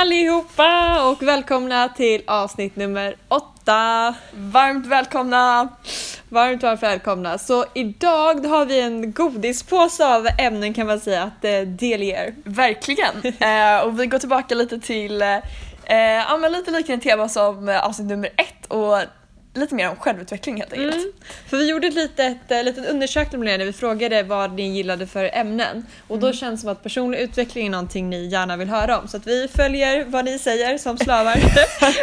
allihopa och välkomna till avsnitt nummer åtta. Varmt välkomna! Varmt, varmt välkomna. Så idag har vi en godispåse av ämnen kan man säga att eh, delge er. Verkligen! eh, och vi går tillbaka lite till eh, ja, men lite liknande tema som eh, avsnitt nummer ett och lite mer om självutveckling helt enkelt. Mm. För vi gjorde ett litet, äh, litet undersökning med det när vi frågade vad ni gillade för ämnen och Mm. då känns det som att personlig utveckling är någonting ni gärna vill höra om så att vi följer vad ni säger som slavar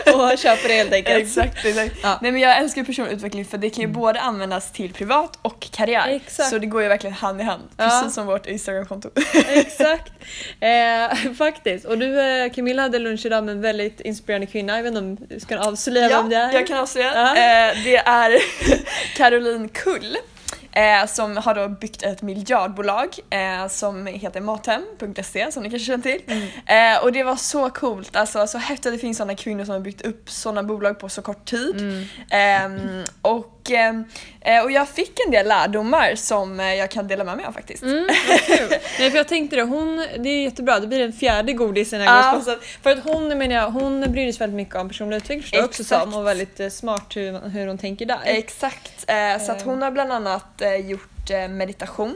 och på det helt enkelt. Exakt, exakt. Ja. Nej men jag älskar personlig utveckling för det kan ju både användas till privat och karriär. Exakt. Så det går ju verkligen hand i hand. Ja. Precis som vårt Instagramkonto. Exakt. Eh, faktiskt. Och du eh, Camilla hade lunch idag med en väldigt inspirerande kvinna. Jag vet inte om du ska avslöja ja, vem det är? jag kan avslöja. Ja. Eh, det är Caroline Kull. Eh, som har då byggt ett miljardbolag eh, som heter mathem.se som ni kanske känner till. Mm. Eh, och det var så coolt, alltså så häftigt att det finns sådana kvinnor som har byggt upp sådana bolag på så kort tid. Mm. Ehm, och, ehm, eh, och jag fick en del lärdomar som eh, jag kan dela med mig av faktiskt. Mm. Nej för jag tänkte det, hon, det är jättebra, det blir den fjärde godisen jag Ja. går på. För att hon, menar jag, hon bryr sig väldigt mycket om personlig utveckling förstår jag också som och väldigt eh, smart hur, hur hon tänker där. Exakt, eh, så att hon har bland annat eh, gjort eh, meditation.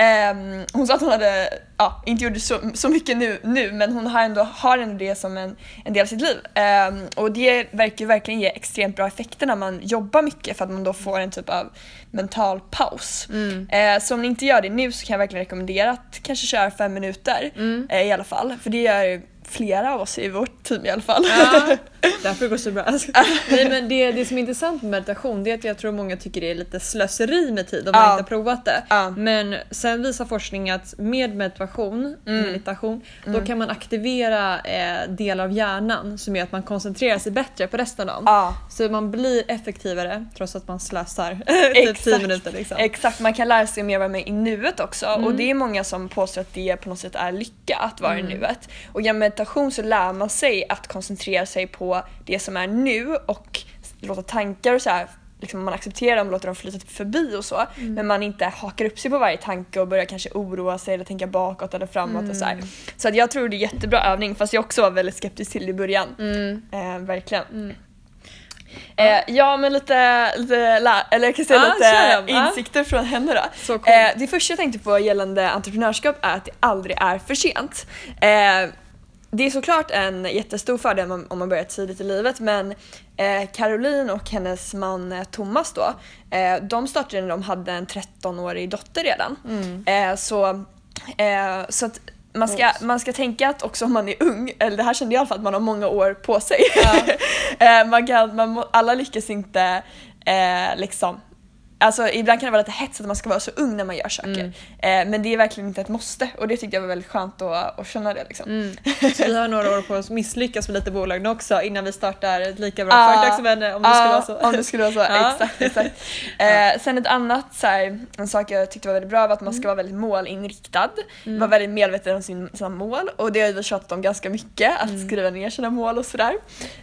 Ehm, hon sa att hon hade, ja, inte gjorde så, så mycket nu, nu men hon har ändå, har ändå det som en, en del av sitt liv. Ehm, och det verkar ju verkligen ge extremt bra effekter när man jobbar mycket för att man då får en typ av mental paus. Mm. Eh, så om ni inte gör det nu så kan jag verkligen rekommendera att kanske köra fem minuter Mm. eh, i alla fall. För det gör flera av oss i vårt team i alla fall. Ja, därför går det så bra. Nej, men det, det som är intressant med meditation det är att jag tror många tycker det är lite slöseri med tid om man Ja. inte har provat det. Ja. Men sen visar forskning att med meditation, Mm. meditation då kan man aktivera eh, delar av hjärnan som gör att man koncentrerar sig bättre på resten av dagen. Så man blir effektivare trots att man slösar typ 10 Exakt. minuter. Liksom. Exakt, man kan lära sig mer vara med i nuet också Mm. och det är många som påstår att det på något sätt är lycka att vara i nuet. Och genom meditation så lär man sig att koncentrera sig på det som är nu och låta tankar och så här Liksom man accepterar dem och låter dem flyta förbi och så. Mm. Men man inte hakar upp sig på varje tanke och börjar kanske oroa sig eller tänka bakåt eller framåt och så här. Mm. Så att jag tror det är jättebra övning fast jag också var väldigt skeptisk till det i början. Mm. Eh, verkligen. Mm. Eh, ja men lite, lite lä- eller jag kan säga Ja, lite ja. insikter från henne då. Så coolt. Eh, det första jag tänkte på gällande entreprenörskap är att det aldrig är för sent. Eh, det är såklart en jättestor fördel om man, börjar tidigt i livet men eh, Caroline och hennes man eh, Thomas då, eh, de startade när de hade en 13-årig dotter redan. Mm. Så, så att man ska, man ska tänka att också om man är ung, eller det här kände jag i alla fall att man har många år på sig. eh, man kan, man, alla lyckas inte eh, liksom Alltså ibland kan det vara lite hetsigt att man ska vara så ung när man gör saker. Eh, men det är verkligen inte ett måste och det tyckte jag var väldigt skönt att, att känna det liksom. Mm. Så vi har några år på oss att misslyckas med lite bolag också innan vi startar ett lika bra Ah. företag som henne om det Ja, skulle vara så. Om det skulle vara så, Ja. exakt. exakt. Eh, sen ett annat, så här, en sak jag tyckte var väldigt bra var att man Mm. ska vara väldigt målinriktad. Vara väldigt medveten om sin, sina mål och det har vi tjatat om ganska mycket, att Mm. skriva ner sina mål och sådär.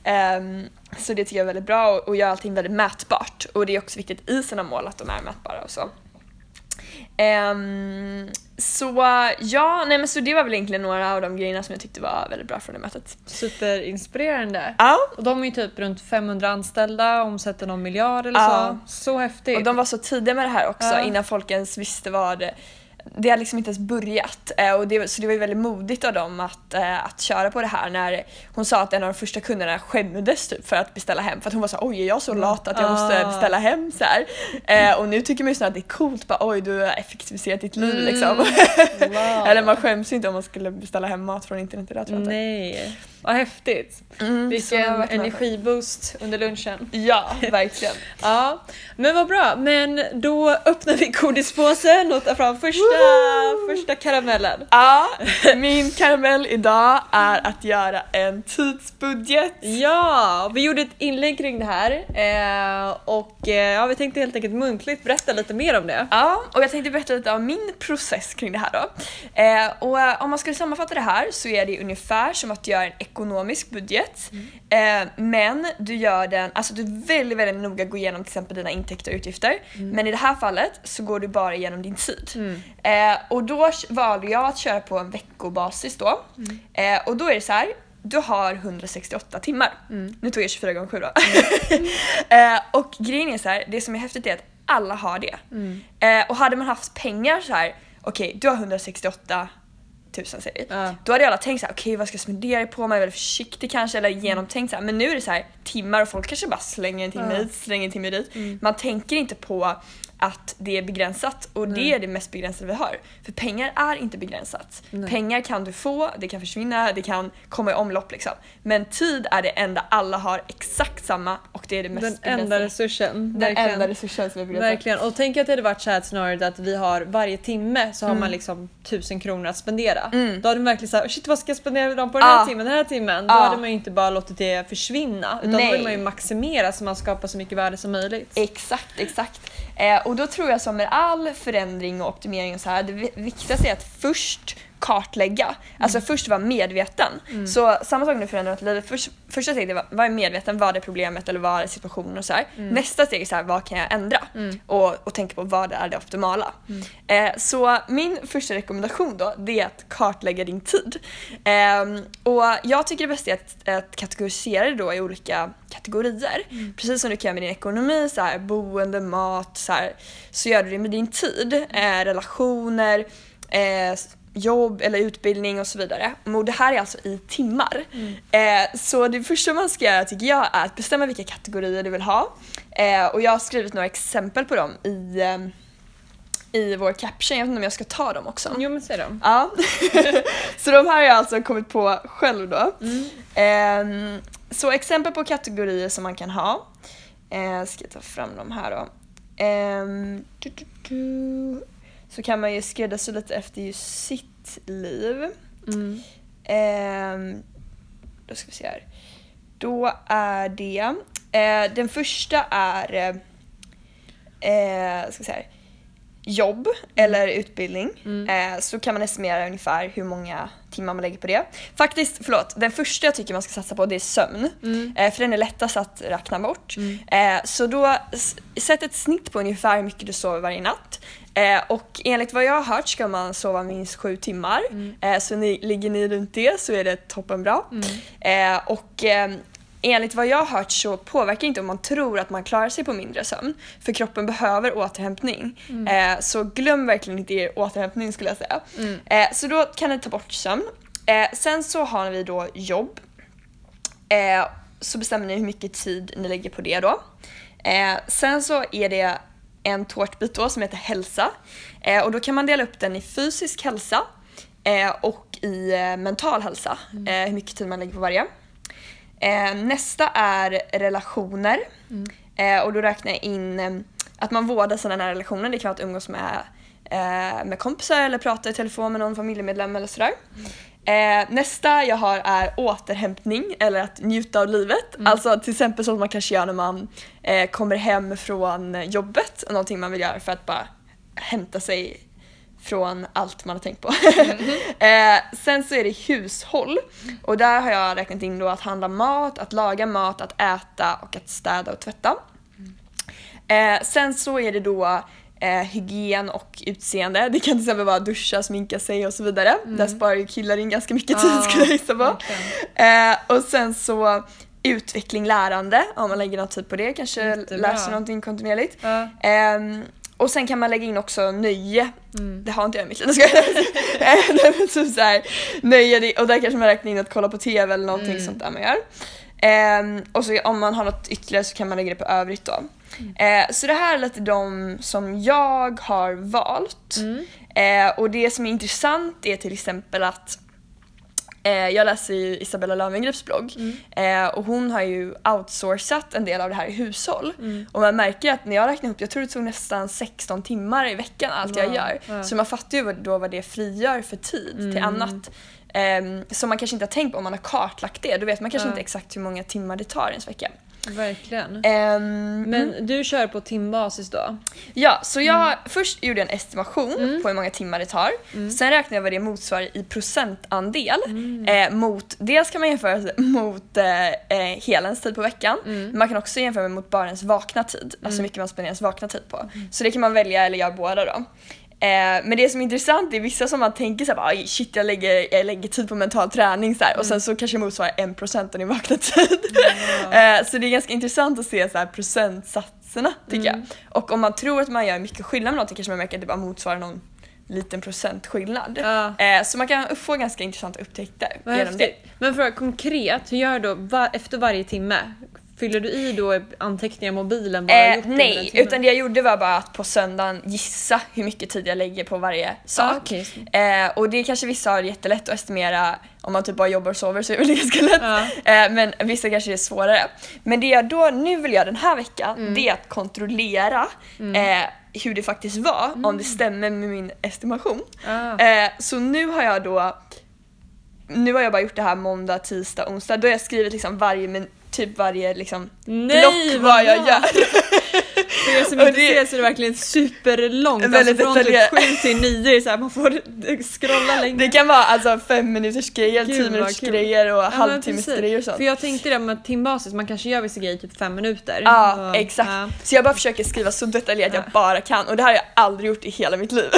Ehm, så det tycker jag är väldigt bra och, och göra allting väldigt mätbart. Och det är också viktigt i sina mål att de är mätbara och så. Ehm, så ja, nej men så det var väl egentligen några av de grejerna som jag tyckte var väldigt bra från det mötet. Superinspirerande. Ja, Och de är ju typ runt 500 anställda, omsätter någon miljard eller Ja. så. Så häftigt. Och de var så tidiga med det här också Ja. innan folk ens visste vad det har liksom inte ens börjat eh, och det, så det var ju väldigt modigt av dem att, eh, att köra på det här när hon sa att en av de första kunderna skämdes typ för att beställa hem för att hon var så oj är jag så lat att jag måste Ah. beställa hem så här. Eh, och nu tycker man ju snarare att det är coolt bara oj du har effektiviserat ditt liv Mm. liksom. Wow. Eller man skäms ju inte om man skulle beställa hem mat från internet idag tror jag. Nej, vad häftigt. Mm, Vilken energiboost under lunchen. Ja, verkligen. Ja, men vad bra. Men då öppnar vi godispåsen och tar fram första, första karamellen. Ja, min karamell idag är att göra en tidsbudget. Ja, vi gjorde ett inlägg kring det här eh, och eh, ja, vi tänkte helt enkelt muntligt berätta lite mer om det. Ja, och jag tänkte berätta lite om min process kring det här då. Eh, och om man skulle sammanfatta det här så är det ungefär som att göra en ekonomisk budget. Eh, men du gör den, alltså du väldigt, väldigt noga går igenom till exempel dina intäkter och utgifter. Men i det här fallet så går du bara igenom din tid. Eh, och då valde jag att köra på en veckobasis då. Eh, och då är det så här. du har 168 timmar. Nu tog jag 24 gånger 7 då. eh, och grejen är så här, det som är häftigt är att alla har det. Eh, och hade man haft pengar så här, okej du har 168 tusen säger vi. Ja. Då hade alla tänkt såhär, okej vad ska jag spendera på? Man är väldigt försiktig kanske eller genomtänkt så här. Men nu är det så här timmar och folk kanske bara slänger en timme Ja. hit, slänger en timme dit. Man tänker inte på att det är begränsat och det är det mest begränsade vi har. För pengar är inte begränsat. Nej. Pengar kan du få, det kan försvinna, det kan komma i omlopp liksom. Men tid är det enda alla har exakt samma och det är det mest Den begränsade. enda resursen. Den verkligen. enda resursen som är begränsad. Verkligen. Och tänk att det hade varit så här scenario att vi har varje timme så har Mm. man liksom tusen kronor att spendera. Då hade man verkligen såhär shit vad ska jag spendera dem på den här timmen, den här timmen. Då Ja. hade man ju inte bara låtit det försvinna utan Nej. då vill man ju maximera så man skapar så mycket värde som möjligt. Exakt, exakt. Eh, och då tror jag som med all förändring och optimering och så här, det viktigaste är att först kartlägga. Alltså först vara medveten. Så samma sak nu förändrat livet. Först, första steget är var, var medveten, vad är problemet eller vad är situationen och så här. Nästa steg är så här, vad kan jag ändra? Och, och tänka på vad är det optimala. Eh, så min första rekommendation då, det är att kartlägga din tid. Ehm, och jag tycker det bästa är att, att kategorisera det då i olika kategorier. Precis som du kan med din ekonomi, så här, boende, mat, så, här, så gör du det med din tid. Eh, relationer, eh, jobb eller utbildning och så vidare. Och det här är alltså i timmar. Eh, så det första man ska göra tycker jag är att bestämma vilka kategorier du vill ha. Eh, och jag har skrivit några exempel på dem i, eh, i vår caption. Jag vet inte om jag ska ta dem också. Jo men säg dem. Ja. så de här har jag alltså kommit på själv då. Ehm, så exempel på kategorier som man kan ha. Eh, ska jag ta fram de här då. Ehm, du, du, du. Så kan man ju skräddarsy lite efter just sitt liv. Mm. Ehm, då ska vi se här. Då är det, eh, den första är eh, eh, ska vi se här, jobb eller utbildning. Eh, så kan man estimera ungefär hur många timmar man lägger på det. Faktiskt, förlåt, den första jag tycker man ska satsa på det är sömn. Eh, för den är lättast att räkna bort. Eh, så då, sätt ett snitt på ungefär hur mycket du sover varje natt. Eh, och enligt vad jag har hört ska man sova minst sju timmar. Eh, så ni, ligger ni runt det så är det toppenbra. Eh, och eh, enligt vad jag har hört så påverkar inte om man tror att man klarar sig på mindre sömn. För kroppen behöver återhämtning. Eh, så glöm verkligen inte er återhämtning skulle jag säga. Eh, så då kan ni ta bort sömn. Eh, sen så har vi då jobb. Eh, så bestämmer ni hur mycket tid ni lägger på det då. Eh, sen så är det en tårtbit då som heter hälsa. Eh, och då kan man dela upp den i fysisk hälsa och i mental hälsa. Eh, hur mycket tid man lägger på varje. Eh, nästa är relationer. Eh, och då räknar jag in eh, att man vårdar sina nära relationer. Det kan vara att umgås med, eh, med kompisar eller prata i telefon med någon familjemedlem eller sådär. Eh, nästa jag har är återhämtning eller att njuta av livet. Alltså till exempel som man kanske gör när man eh, kommer hem från jobbet. Någonting man vill göra för att bara hämta sig från allt man har tänkt på. eh, sen så är det hushåll och där har jag räknat in då att handla mat, att laga mat, att äta och att städa och tvätta. Eh, sen så är det då eh, hygien och utseende. Det kan till exempel vara duscha, sminka sig och så vidare. Där sparar ju killar in ganska mycket tid Ja, skulle jag gissa på. verkligen. Eh, och sen så utveckling, lärande, om man lägger någon tid på det. Kanske Jättebra. lär sig någonting kontinuerligt. Ja. Ehm, och sen kan man lägga in också nöje. Mm. Det har inte jag i mitt liv. jag. Eh, typ så här, nöje, och där kanske man räknar in att kolla på TV eller någonting Mm. sånt där man gör. Ehm, och så om man har något ytterligare så kan man lägga det på övrigt då. Mm. Eh, så det här är lite de som jag har valt. Eh, och det som är intressant är till exempel att eh, jag läser ju Isabella Löwengrips blogg eh, och hon har ju outsourcat en del av det här i hushåll. Och man märker att när jag räknar ihop, jag tror det tog nästan 16 timmar i veckan allt jag Wow, gör. ja. Så man fattar ju då vad det frigör för tid till annat. Um, som man kanske inte har tänkt på om man har kartlagt det. Då vet man kanske inte exakt hur många timmar det tar i ens vecka. Verkligen. Ehm, Men du kör på timbasis då? Ja, så jag Mm. först gjorde en estimation på hur många timmar det tar. Mm. Sen räknade jag vad det motsvarar i procentandel. Eh, mot, dels kan man jämföra mot eh, eh, hela ens tid på veckan. Mm. Men man kan också jämföra mot bara ens vakna tid. Alltså hur mycket man spenderar ens vakna tid på. Så det kan man välja eller göra båda då. Eh, men det som är intressant är vissa som man tänker bara, "Aj, shit jag lägger, jag lägger tid på mental träning så här, och sen så kanske motsvarar 1% av din vakna tid. eh, så det är ganska intressant att se så här procentsatserna tycker jag. Och om man tror att man gör mycket skillnad med någonting kanske man märker att det bara motsvarar någon liten procentskillnad. Ja. Eh, så man kan få ganska intressanta upptäckter Vad genom det. Men för konkret, hur gör du då va- efter varje timme? Fyller du i då anteckningar i mobilen? Har Eh, nej, utan det jag gjorde var bara att på söndagen gissa hur mycket tid jag lägger på varje sak. Ah, okej. eh, och det kanske vissa har jättelätt att estimera om man typ bara jobbar och sover så är det ganska lätt. Ja. Eh, men vissa kanske är svårare. Men det jag då nu vill göra den här veckan Mm. det är att kontrollera eh, hur det faktiskt var, om det stämmer med min estimation. Mm. Ah. Eh, så nu har jag då nu har jag bara gjort det här måndag, tisdag, onsdag. Då har jag skrivit liksom varje, min, typ varje liksom Nej, block vad jag bra. gör. För er som inte det- ser så är det verkligen superlångt. Alltså från typ detaljerat. 7 till 9 så här, man får scrolla länge. Det kan vara alltså fem minuters grejer, Gud, tio vad minuters kul. grejer och Ja, halvtimmes grejer och sånt. För jag tänkte det med timbasis, man kanske gör vissa grejer typ 5 minuter. Ja, Och- exakt. ja. Så jag bara försöker skriva så detaljerat jag Ja. bara kan och det här har jag aldrig gjort i hela mitt liv.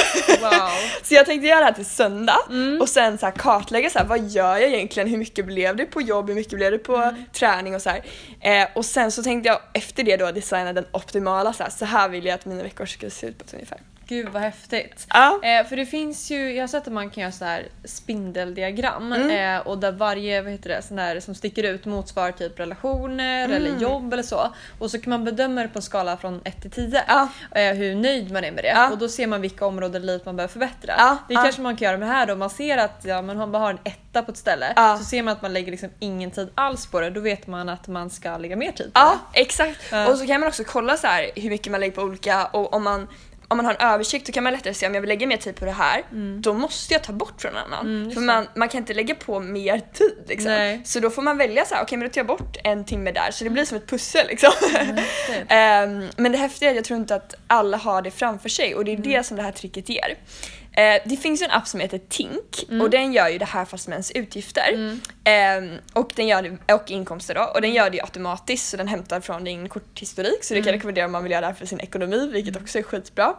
Wow. Så jag tänkte göra det här till söndag Mm. och sen så här kartlägga så här, vad gör jag egentligen, hur mycket blev det på jobb, hur mycket blev det på Mm. träning och så här. Eh, och sen så tänkte jag efter det då designa den optimala så här, så här vill jag att mina veckor ska se ut på ett ungefär. Gud vad häftigt. Ja. Eh, för det finns ju, jag har sett att man kan göra så här spindeldiagram Mm. eh, och där varje vad heter det, sån där som sticker ut motsvarar typ relationer eller Mm. jobb eller så. Och så kan man bedöma det på en skala från 1 till 10. Ja. Eh, hur nöjd man är med det. Ja. Och då ser man vilka områden i livet man behöver förbättra. Det kanske man kan göra med det här då. Man ser att ja, man bara har en etta på ett ställe. Så ser man att man lägger liksom ingen tid alls på det. Då vet man att man ska lägga mer tid på Ja, exakt. Och så kan man också kolla så här hur mycket man lägger på olika och om man om man har en översikt då kan man lättare se om jag vill lägga mer tid på det här, då måste jag ta bort från en annan. Mm, För man, man kan inte lägga på mer tid liksom. Så då får man välja så här, okej men då tar jag bort en timme där så det blir som ett pussel liksom. häftigt. Ehm, men det häftiga är att jag tror inte att alla har det framför sig och det är Mm. det som det här tricket ger. Eh, det finns ju en app som heter Tink Mm. och den gör ju det här fast med ens utgifter. Ehm, och, den gör det, och inkomster då. Och den gör det ju automatiskt så den hämtar från din korthistorik så det kan jag rekommendera om man vill göra det här för sin ekonomi vilket också är skitbra.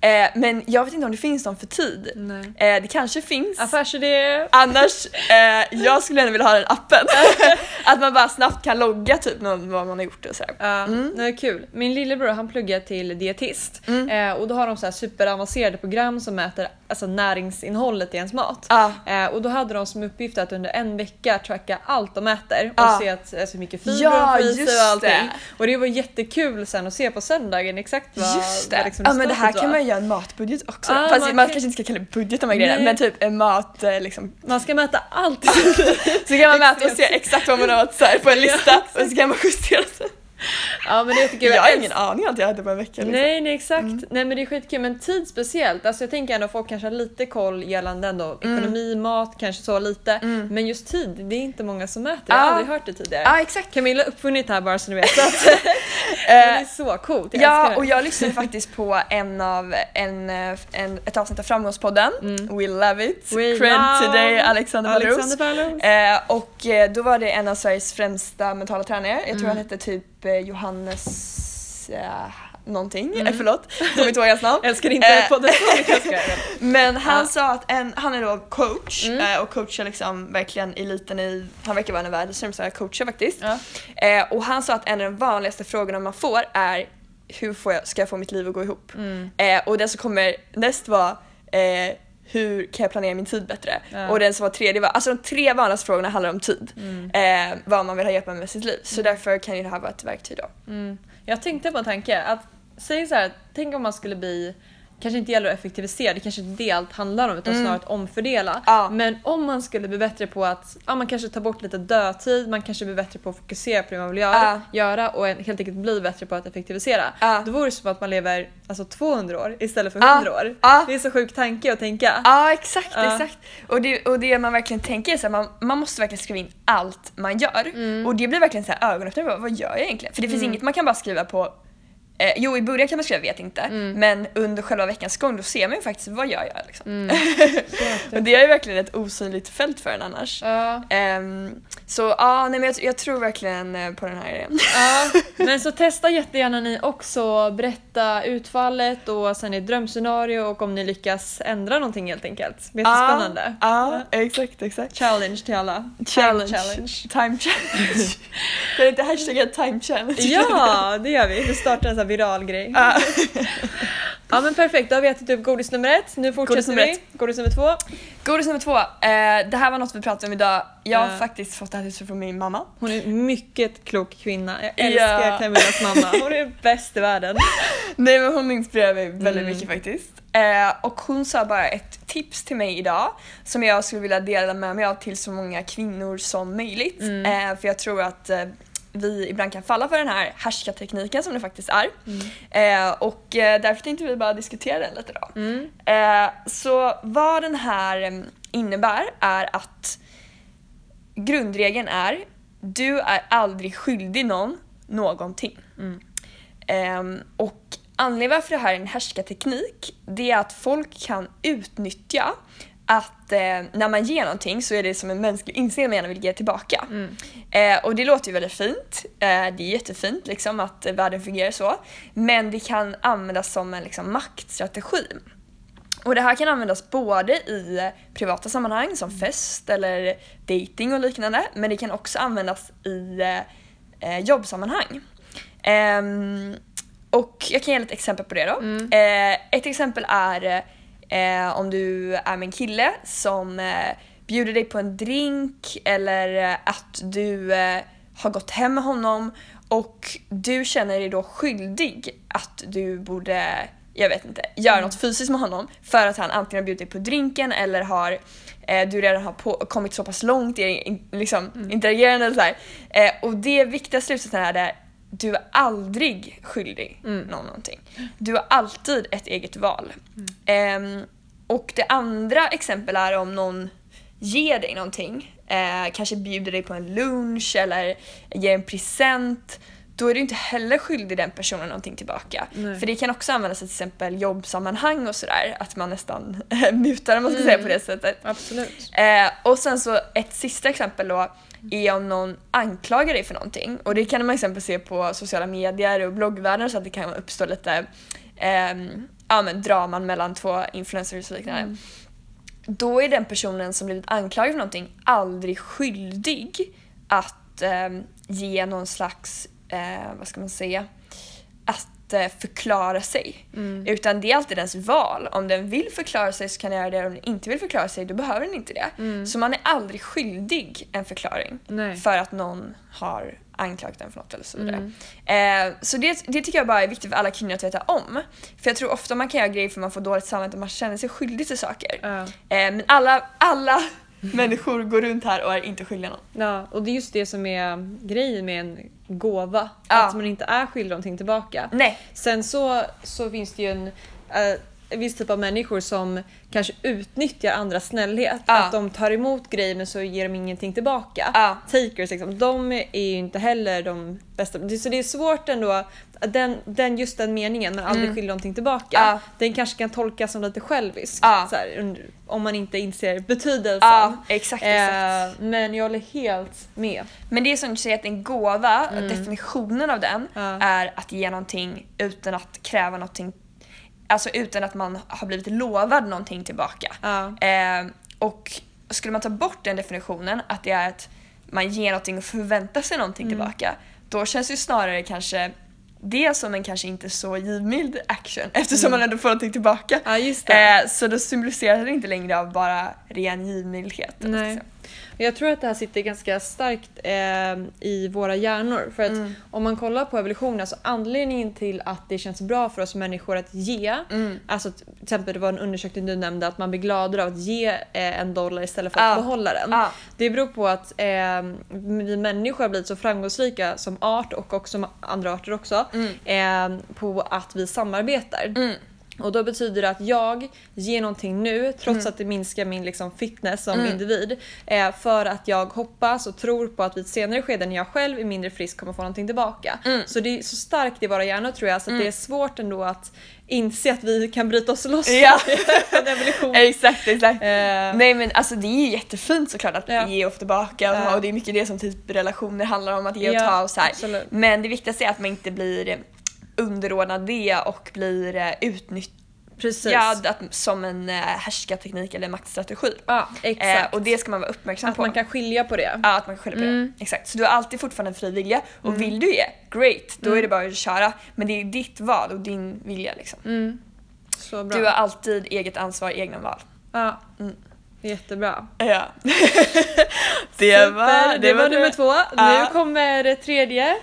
Eh, men jag vet inte om det finns någon för tid. Eh, det kanske finns. Affärsidé. Annars, eh, jag skulle ändå vilja ha den appen. att man bara snabbt kan logga typ någon, vad man har gjort och sådär. Ja, Mm. det är kul. Min lillebror han pluggar till dietist Mm. eh, och då har de så här superavancerade program som mäter alltså, näringsinnehållet i ens mat. Ja. Eh, och då hade de som uppgift att under en vecka tracka allt de äter och Ja. se att, alltså, hur mycket fibrer Ja, de får i sig och allting. det. Och det var jättekul sen att se på söndagen exakt vad, Just det! vad liksom ja men det här resultatet kan var. man göra en matbudget också. Ja, Fast man man, kan- kanske inte ska kalla det budget de här grejerna men typ en mat eh, liksom. Man ska mäta allt. Så kan man mäta och se exakt vad man har åt så här, på en lista och så kan man justera sig. Ja men det är jättekul. Jag har ingen aning att jag äter på en vecka. Liksom. Nej, nej exakt. Nej men det är skitkul men tid speciellt. Alltså jag tänker ändå folk kanske har lite koll gällande ändå Mm. ekonomi, mat, kanske så lite. Men just tid, det är inte många som mäter. Jag Ja. har aldrig hört det tidigare. Ja exakt. Camilla har uppfunnit det här bara så ni vet. Så att, det är så coolt, jag Ja, och jag lyssnade faktiskt på en av, en, eh, en, ett avsnitt av Framgångspodden, We Love It, Mm. We Cred love to dig Alexander Balleros. Eh, och eh, då var det en av Sveriges främsta mentala tränare, jag tror Mm. han hette typ eh, Johannes eh, någonting, eh, förlåt, kommer inte ihåg hans namn. Älskar inte Eh, podden. Men han Ja. sa att en, han är då coach Mm. eh, och coachar liksom verkligen eliten i, han verkar vara en av världens främsta coacher faktiskt. Ja. Eh, och han sa att en av de vanligaste frågorna man får är hur får jag, ska jag få mitt liv att gå ihop? Mm. Eh, och den som kommer näst var eh, hur kan jag planera min tid bättre? Ja. Och den som var tredje var, alltså de tre vanligaste frågorna handlar om tid. Mm. Eh, vad man vill ha hjälp med med sitt liv. Så därför kan ju det här vara ett verktyg då. Mm. Jag tänkte på en tanke. Att, säg så här, tänk om man skulle bli kanske inte gäller att effektivisera, det kanske inte är det allt handlar om utan Mm. snarare att omfördela. Ja. Men om man skulle bli bättre på att ja, man kanske tar bort lite dödtid, man kanske blir bättre på att fokusera på det man vill göra, Ja. göra och en- helt enkelt bli bättre på att effektivisera. Ja. Då vore det som att man lever alltså, 200 år istället för Ja. 100 år. Det är så sjuk tanke att tänka. Ja exakt, exakt. Och det, och det man verkligen tänker är att man, man måste verkligen skriva in allt man gör. Mm. Och det blir verkligen så här ögonöppnare, vad- vad gör jag egentligen? För det finns inget man kan bara skriva på Eh, jo i början kan man skriva vet inte, Mm. men under själva veckans gång då ser man ju faktiskt vad gör jag liksom. Mm. och det är ju verkligen ett osynligt fält för en annars. Ja. Ehm, Så ja, nej, men jag, jag tror verkligen eh, på den här idén. Ja, men så testa jättegärna ni också. Berätta utfallet och sen ett drömscenario och om ni lyckas ändra någonting helt enkelt. Jättespännande. Ja, ja, exakt, exakt. Challenge till alla. Challenge. Time challenge. Time challenge. kan inte hashtagga time challenge? Ja, det gör vi. Vi startar en här viral grej. Ja. Ja men perfekt, då har vi ätit upp godis nummer ett. Nu fortsätter Godis nummer vi. ett. Godis nummer två. Godis nummer två. Eh, det här var något vi pratade om idag. Jag har Ja. faktiskt fått det här tipset från min mamma. Hon är en mycket klok kvinna. Jag älskar Ja. Camillas mamma. Hon är bäst i världen. Nej men hon inspirerar mig väldigt Mm. mycket faktiskt. Eh, och hon sa bara ett tips till mig idag som jag skulle vilja dela med mig av till så många kvinnor som möjligt. Mm. Eh, för jag tror att eh, vi ibland kan falla för den här härskartekniken som det faktiskt är. Eh, och eh, därför tänkte vi bara diskutera den lite då. Mm. Eh, så vad den här eh, innebär är att grundregeln är du är aldrig skyldig någon någonting. Mm. Ehm, och anledningen varför det här är en härskarteknik det är att folk kan utnyttja att eh, när man ger någonting så är det som en mänsklig instinkt man gärna vill ge tillbaka. Mm. Eh, och det låter ju väldigt fint. Eh, det är jättefint liksom att världen fungerar så. Men det kan användas som en liksom, maktstrategi. Och det här kan användas både i privata sammanhang som fest eller dating och liknande. Men det kan också användas i eh, eh, jobbsammanhang. Ehm, och jag kan ge ett exempel på det då. Mm. Eh, ett exempel är eh, om du är med en kille som eh, bjuder dig på en drink eller eh, att du eh, har gått hem med honom och du känner dig då skyldig att du borde, jag vet inte, göra något fysiskt med honom för att han antingen har bjudit dig på drinken eller har eh, du redan har på, kommit så pass långt i liksom, interagerande eller så här. Eh, och det viktiga slutsatsen är det du är aldrig skyldig Mm. någon någonting. Du har alltid ett eget val. Ehm, och det andra exempel är om någon ger dig någonting, eh, kanske bjuder dig på en lunch eller ger en present, då är du inte heller skyldig den personen någonting tillbaka. Nej. För det kan också användas i till exempel jobbsammanhang och sådär, att man nästan mutar om man ska Mm. säga på det sättet. Absolut. Eh, och sen så ett sista exempel då är om någon anklagar dig för någonting. Och det kan man exempel se på sociala medier och bloggvärlden så att det kan uppstå lite ehm, ja, men draman mellan två influencers och liknande. Mm. Då är den personen som blivit anklagad för någonting aldrig skyldig att ehm, ge någon slags, eh, vad ska man säga, att förklara sig. Mm. Utan det är alltid dens val. Om den vill förklara sig så kan den göra det, om den inte vill förklara sig då behöver den inte det. Mm. Så man är aldrig skyldig en förklaring Nej. för att någon har anklagat den för något eller så vidare. Mm. Eh, så det, det tycker jag bara är viktigt för alla kvinnor att veta om. För jag tror ofta man kan göra grejer för man får dåligt samvete och man känner sig skyldig till saker. Ja. Eh, men alla, alla människor går runt här och är inte skyldiga någon. Ja, och det är just det som är grejen med en gåva. Ja. Att man inte är skyldig någonting tillbaka. Nej. Sen så, så finns det ju en, en viss typ av människor som kanske utnyttjar andras snällhet. Ja. Att de tar emot grejer men så ger de ingenting tillbaka. Ja. Takers liksom, de är ju inte heller de bästa. Så det är svårt ändå, den, den, just den meningen, men aldrig Mm. skiljer någonting tillbaka. Ja. Den kanske kan tolkas som lite självisk. Här, om man inte inser betydelsen. Exakt. exakt. Eh, men jag håller helt med. Men det är som du säger att en gåva, Mm. definitionen av den, är att ge någonting utan att kräva någonting, alltså utan att man har blivit lovad någonting tillbaka. Ja. Eh, och skulle man ta bort den definitionen, att det är att man ger någonting och förväntar sig någonting Mm. tillbaka, då känns ju snarare kanske det som en kanske inte så givmild action eftersom Mm. man ändå får någonting tillbaka. ja. Eh, så då symboliserar det inte längre av bara ren givmildhet. Nej. säga. Jag tror att det här sitter ganska starkt eh, i våra hjärnor. För att Mm. om man kollar på evolutionen så anledningen till att det känns bra för oss människor att ge, Mm. alltså till exempel det var en undersökning du nämnde att man blir gladare av att ge eh, en dollar istället för att Ja. behålla den. Ja. Det beror på att eh, vi människor har blivit så framgångsrika som art och också andra arter också Mm. eh, på att vi samarbetar. Mm. Och då betyder det att jag ger någonting nu trots Mm. att det minskar min liksom, fitness som individ. Eh, för att jag hoppas och tror på att vid ett senare skede när jag själv är mindre frisk kommer få någonting tillbaka. Mm. Så det är så starkt i våra hjärnor tror jag så att det är svårt ändå att inse att vi kan bryta oss loss Ja. från evolution. Exakt, exakt. Eh, Nej men alltså det är ju jättefint såklart att Ja. ge och få tillbaka och, Ja. och det är mycket det som typ relationer handlar om, att ge och Ja, ta och så. Men det viktigaste är att man inte blir underordnad det och blir eh, utnyttjad Precis. att, som en eh, härskarteknik eller maktstrategi. Ja, Eh, exakt. och det ska man vara uppmärksam att på. man kan skilja på det. Ja, att man kan skylla på Mm. det. Exakt. Så du har alltid fortfarande en fri vilja och vill du ge, great, då är det bara att köra. Men det är ditt val och din vilja liksom. Mm. Så bra. Du har alltid eget ansvar, egna val. Ja. Mm. Jättebra. Ja. Super, det, var nummer två. Ja. Nu kommer det tredje.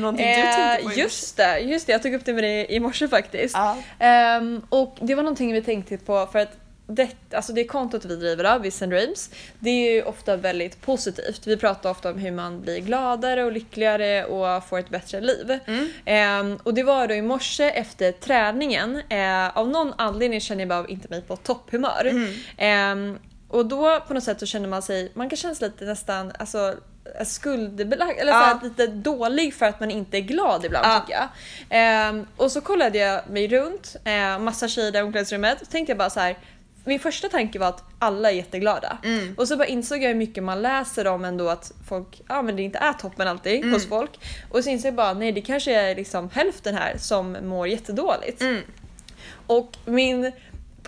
Någonting du tänkte på Eh, i just det, just det, jag tog upp det med dig i morse faktiskt. Ja. Ehm, och det var någonting vi tänkte på för att det, alltså det kontot vi driver av, Viss and Dreams, det är ju ofta väldigt positivt. Vi pratar ofta om hur man blir gladare och lyckligare och får ett bättre liv. Mm. Ehm, och det var då i morse efter träningen, eh, av någon anledning känner jag bara inte mig på topphumör. Mm. Ehm, och då på något sätt så känner man sig, man kan känna sig lite nästan alltså, skuldbelagd, eller så här, Ja. lite dålig för att man inte är glad ibland Ja. tycker jag. Ehm, och så kollade jag mig runt, eh, massa tjejer i omklädningsrummet, och tänkte jag bara så här. Min första tanke var att alla är jätteglada. Mm. Och så bara insåg jag hur mycket man läser om ändå att folk, ja men det inte är toppen alltid Mm. hos folk. Och så insåg jag bara, nej det kanske är liksom hälften här som mår jättedåligt. Mm. Och min,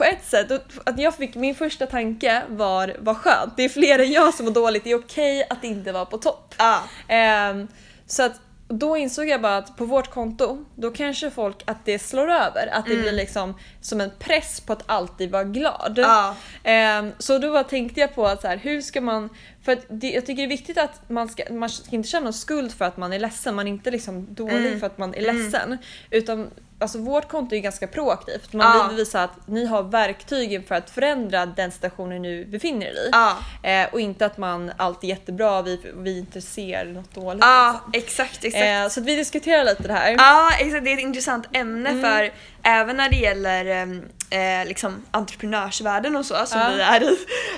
på ett sätt, att jag fick, min första tanke var vad skönt, det är fler än jag som mår dåligt, det är okej att inte vara på topp. Ja. Ehm, så att då insåg jag bara att på vårt konto, då kanske folk att det slår över. Att det blir liksom som en press på att alltid vara glad. Ja. Ehm, så då bara tänkte jag på att så här, hur ska man... För det, jag tycker det är viktigt att man ska, man ska inte känna någon skuld för att man är ledsen. Man är inte liksom dålig Mm. för att man är ledsen. Utan alltså, vårt konto är ganska proaktivt. Man Ja. vill visa att ni har verktygen för att förändra den situationen ni nu befinner er i. Ja. Eh, och inte att man alltid är jättebra vi, vi inte ser något dåligt. Ja, liksom. exakt, exakt. Eh, så att vi diskuterar lite det här. Ja, exakt. Det är ett intressant ämne Mm. för även när det gäller ehm, eh, liksom entreprenörsvärlden och så, som Ja. vi är i,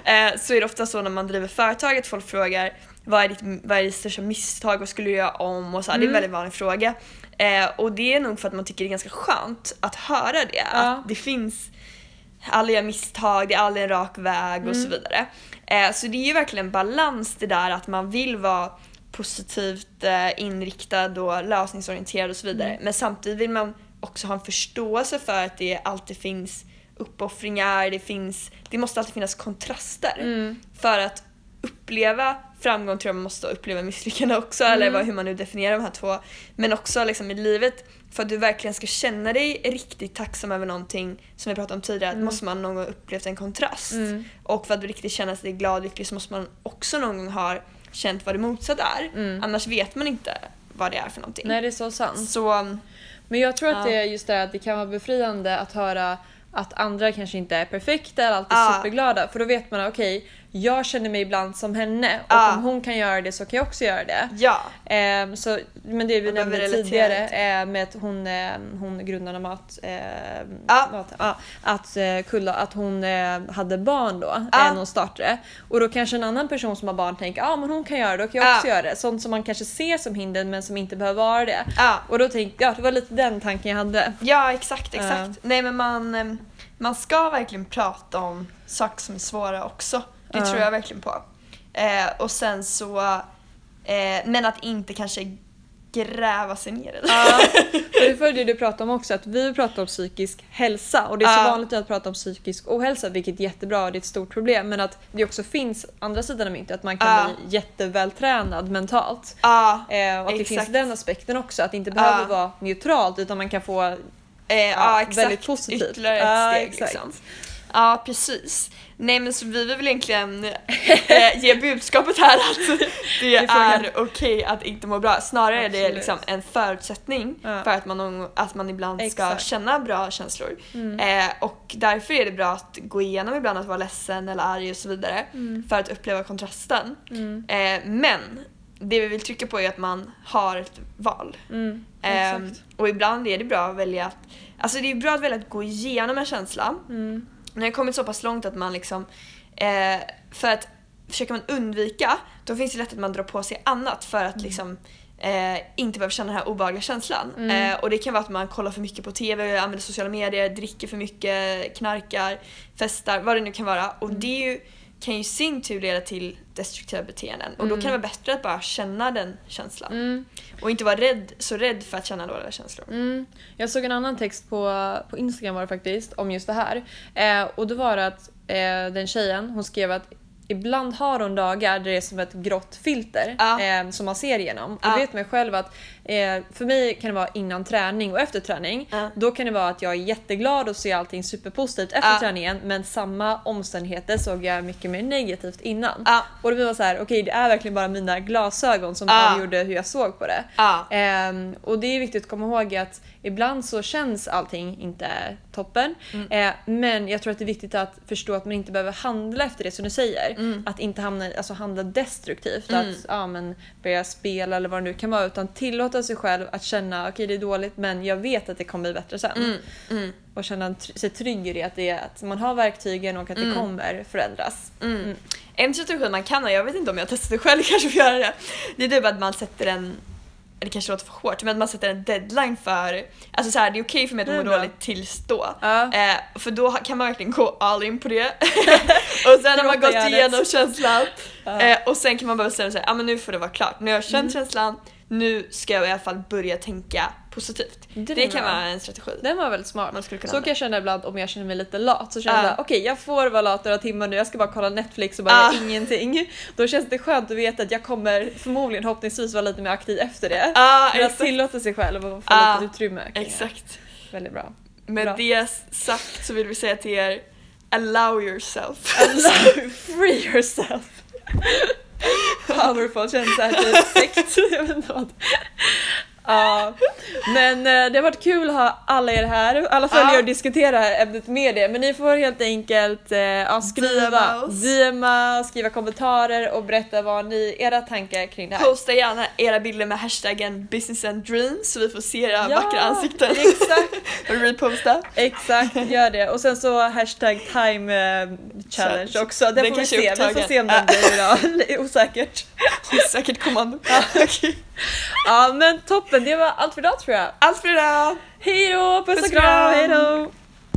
eh, så är det ofta så när man driver företag att folk frågar vad är ditt, vad är ditt största misstag, vad skulle du göra om? Och så här, Det är en Mm. väldigt vanlig fråga. Eh, och det är nog för att man tycker det är ganska skönt att höra det. Ja. Att det finns alla gör misstag, det är aldrig en rak väg och så Mm. vidare. Eh, så det är ju verkligen balans det där att man vill vara positivt eh, inriktad och lösningsorienterad och så vidare. Mm. Men samtidigt vill man också ha en förståelse för att det alltid finns uppoffringar, det finns, det måste alltid finnas kontraster. Mm. För att uppleva framgång tror jag man måste uppleva misslyckande också, eller vad, hur man nu definierar de här två. Men också liksom i livet, för att du verkligen ska känna dig riktigt tacksam över någonting, som vi pratade om tidigare, att måste man någon gång upplevt en kontrast. Mm. Och för att du riktigt känna sig glad och lycklig så måste man också någon gång ha känt vad det motsatta är. Mm. Annars vet man inte vad det är för någonting. Nej det är så sant. Så, Men jag tror att Ja. det är just det att det kan vara befriande att höra att andra kanske inte är perfekta eller alltid Ja. superglada. För då vet man okej, jag känner mig ibland som henne och Ja. om hon kan göra det så kan jag också göra det. ja. Ehm, så, men det vi behöver nämnde tidigare eh, med att hon, eh, hon grundarna Mat, eh, Ja. mat ja, att eh, Kulla, att hon eh, hade barn då eh, när hon startade. Och då kanske en annan person som har barn tänker ah, men hon kan göra det, då kan jag också göra det. Sånt som man kanske ser som hinder men som inte behöver vara det. Och då tänkte jag, det var lite den tanken jag hade. Ja, exakt, exakt. Nej men man, eh, man ska verkligen prata om saker som är svåra också. Det tror jag verkligen på. Eh, och sen så, eh, men att inte kanske gräva sig ner i det. Ja, det var det du pratade om också, att vi pratar om psykisk hälsa och det är så Ja. vanligt att prata om psykisk ohälsa vilket är jättebra och det är ett stort problem men att det också finns andra sidan av myntet, att man kan Ja. bli jättevältränad mentalt. Ja, Eh, och att det Exakt. finns den aspekten också, att det inte behöver vara neutralt utan man kan få eh, väldigt positivt. Ytterligare ett steg liksom. Ja, precis. Nej men så vi vill väl egentligen eh, ge budskapet här att det är okej att inte må bra. Snarare är det Absolut. liksom en förutsättning Ja. för att man, att man ibland ska Exakt. känna bra känslor. Mm. Eh, och därför är det bra att gå igenom ibland att vara ledsen eller arg och så vidare Mm. för att uppleva kontrasten. Mm. Eh, men det vi vill trycka på är att man har ett val. Mm, Ehm, och ibland är det bra att välja att, alltså det är bra att välja att gå igenom en känsla. Mm. När det har kommit så pass långt att man liksom, eh, för att försöker man undvika, då finns det lätt att man drar på sig annat för att liksom eh, inte behöva känna den här obehagliga känslan. Mm. Eh, och det kan vara att man kollar för mycket på TV, använder sociala medier, dricker för mycket, knarkar, festar, vad det nu kan vara. Och det är ju, kan ju i sin tur leda till destruktiva beteenden. Och då kan det vara bättre att bara känna den känslan. Mm. Och inte vara rädd, så rädd för att känna dåliga känslor. Mm. Jag såg en annan text på, på Instagram var det faktiskt om just det här. Eh, och då var det att eh, den tjejen hon skrev att ibland har hon dagar där det är som ett grått filter Ja. eh, som man ser igenom. Och Ja. jag vet mig själv att eh, för mig kan det vara innan träning och efter träning. Ja. Då kan det vara att jag är jätteglad och ser allting superpositivt efter Ja. träningen men samma omständigheter såg jag mycket mer negativt innan. Ja. Och då blir man så här: okej det är verkligen bara mina glasögon som Ja. avgjorde hur jag såg på det. Ehm, och det är viktigt att komma ihåg att ibland så känns allting inte toppen. Mm. Eh, men jag tror att det är viktigt att förstå att man inte behöver handla efter det som du säger. Mm. Att inte hamna, alltså handla destruktivt. Att ja, men börja spela eller vad det nu kan vara. Utan tillåta sig själv att känna okej det är dåligt men jag vet att det kommer bli bättre sen. Mm. Mm. Och känna sig trygg i det att, det är, att man har verktygen och att det kommer förändras. Mm. En strategi man kan ha, jag vet inte om jag testat det själv kanske att göra det. Det är typ att man sätter en, det kanske låter för hårt, men att man sätter en deadline för, alltså så här, det är okej för mig att må bra. dåligt tills då. Ja. Eh, för då kan man verkligen gå all in på det. och sen har man gått igenom känslan Ja. eh, och sen kan man bara bestämma sig, ja ah, men nu får det vara klart. Nu har jag känt Mm. känslan, nu ska jag i alla fall börja tänka positivt. Det Det, kan vara en strategi. Den var väldigt smart. Man skulle kunna så kan jag känna ibland om jag känner mig lite lat. Så känner Ja. jag okej jag får vara lat några timmar nu, jag ska bara kolla Netflix och bara Ja. göra ingenting. Då känns det skönt att veta att jag kommer förmodligen förhoppningsvis vara lite mer aktiv efter det. Ja, Men att tillåta sig själv och få Ja, lite utrymme. Exakt. Väldigt bra. Med Bra. det sagt så vill vi säga till er, allow yourself. Free yourself. Powerful såhär typ sekt. Jag vet inte vad. Ja, men eh, det har varit kul att ha alla er här, alla följare Ja. och diskutera ämnet med er. Men ni får helt enkelt eh, ja, skriva, DMa skriva kommentarer och berätta vad ni, era tankar kring det här. Posta gärna era bilder med hashtaggen business and dreams så vi får se era Ja, vackra ansikten. exakt. och reposta. Exakt, gör det. Och sen så hashtag time eh, challenge Så- också. Det den får vi se. Vi får se om den blir idag. Osäkert. Säkert kommando. Okej. Ja men toppen, det var allt för idag tror jag. Allt för idag! Hej då, puss och kram, hej då!